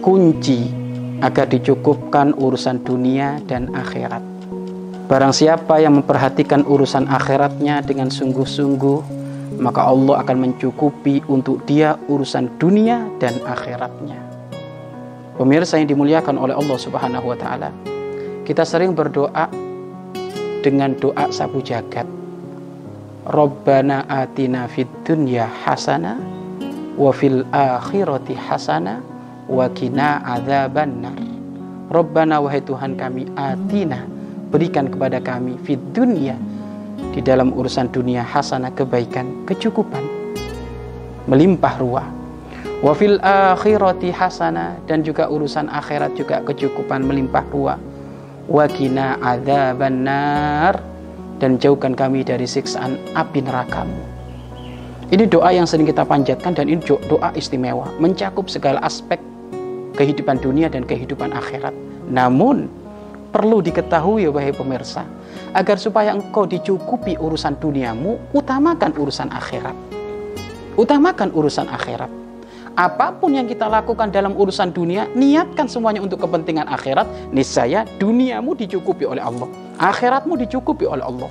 kunci agar dicukupkan urusan dunia dan akhirat. Barang siapa yang memperhatikan urusan akhiratnya dengan sungguh-sungguh, maka Allah akan mencukupi untuk dia urusan dunia dan akhiratnya. Pemirsa yang dimuliakan oleh Allah Subhanahu wa taala. Kita sering berdoa dengan doa sabu jagat. Rabbana atina fid dunya hasana wa fil akhirati hasana wa qina adzabannar. Rabbana wahai Tuhan kami atina berikan kepada kami fid dunya di dalam urusan dunia hasanah kebaikan kecukupan melimpah ruah wa fil akhirati hasanah dan juga urusan akhirat juga kecukupan melimpah ruah wakina adzaban nar dan jauhkan kami dari siksaan api nerakamu. Ini doa yang sering kita panjatkan dan ini doa istimewa, mencakup segala aspek kehidupan dunia dan kehidupan akhirat. Namun perlu diketahui wahai pemirsa, agar supaya engkau dicukupi urusan duniamu, utamakan urusan akhirat. Utamakan urusan akhirat apa pun yang kita lakukan dalam urusan dunia, niatkan semuanya untuk kepentingan akhirat, niscaya duniamu dicukupi oleh Allah, akhiratmu dicukupi oleh Allah.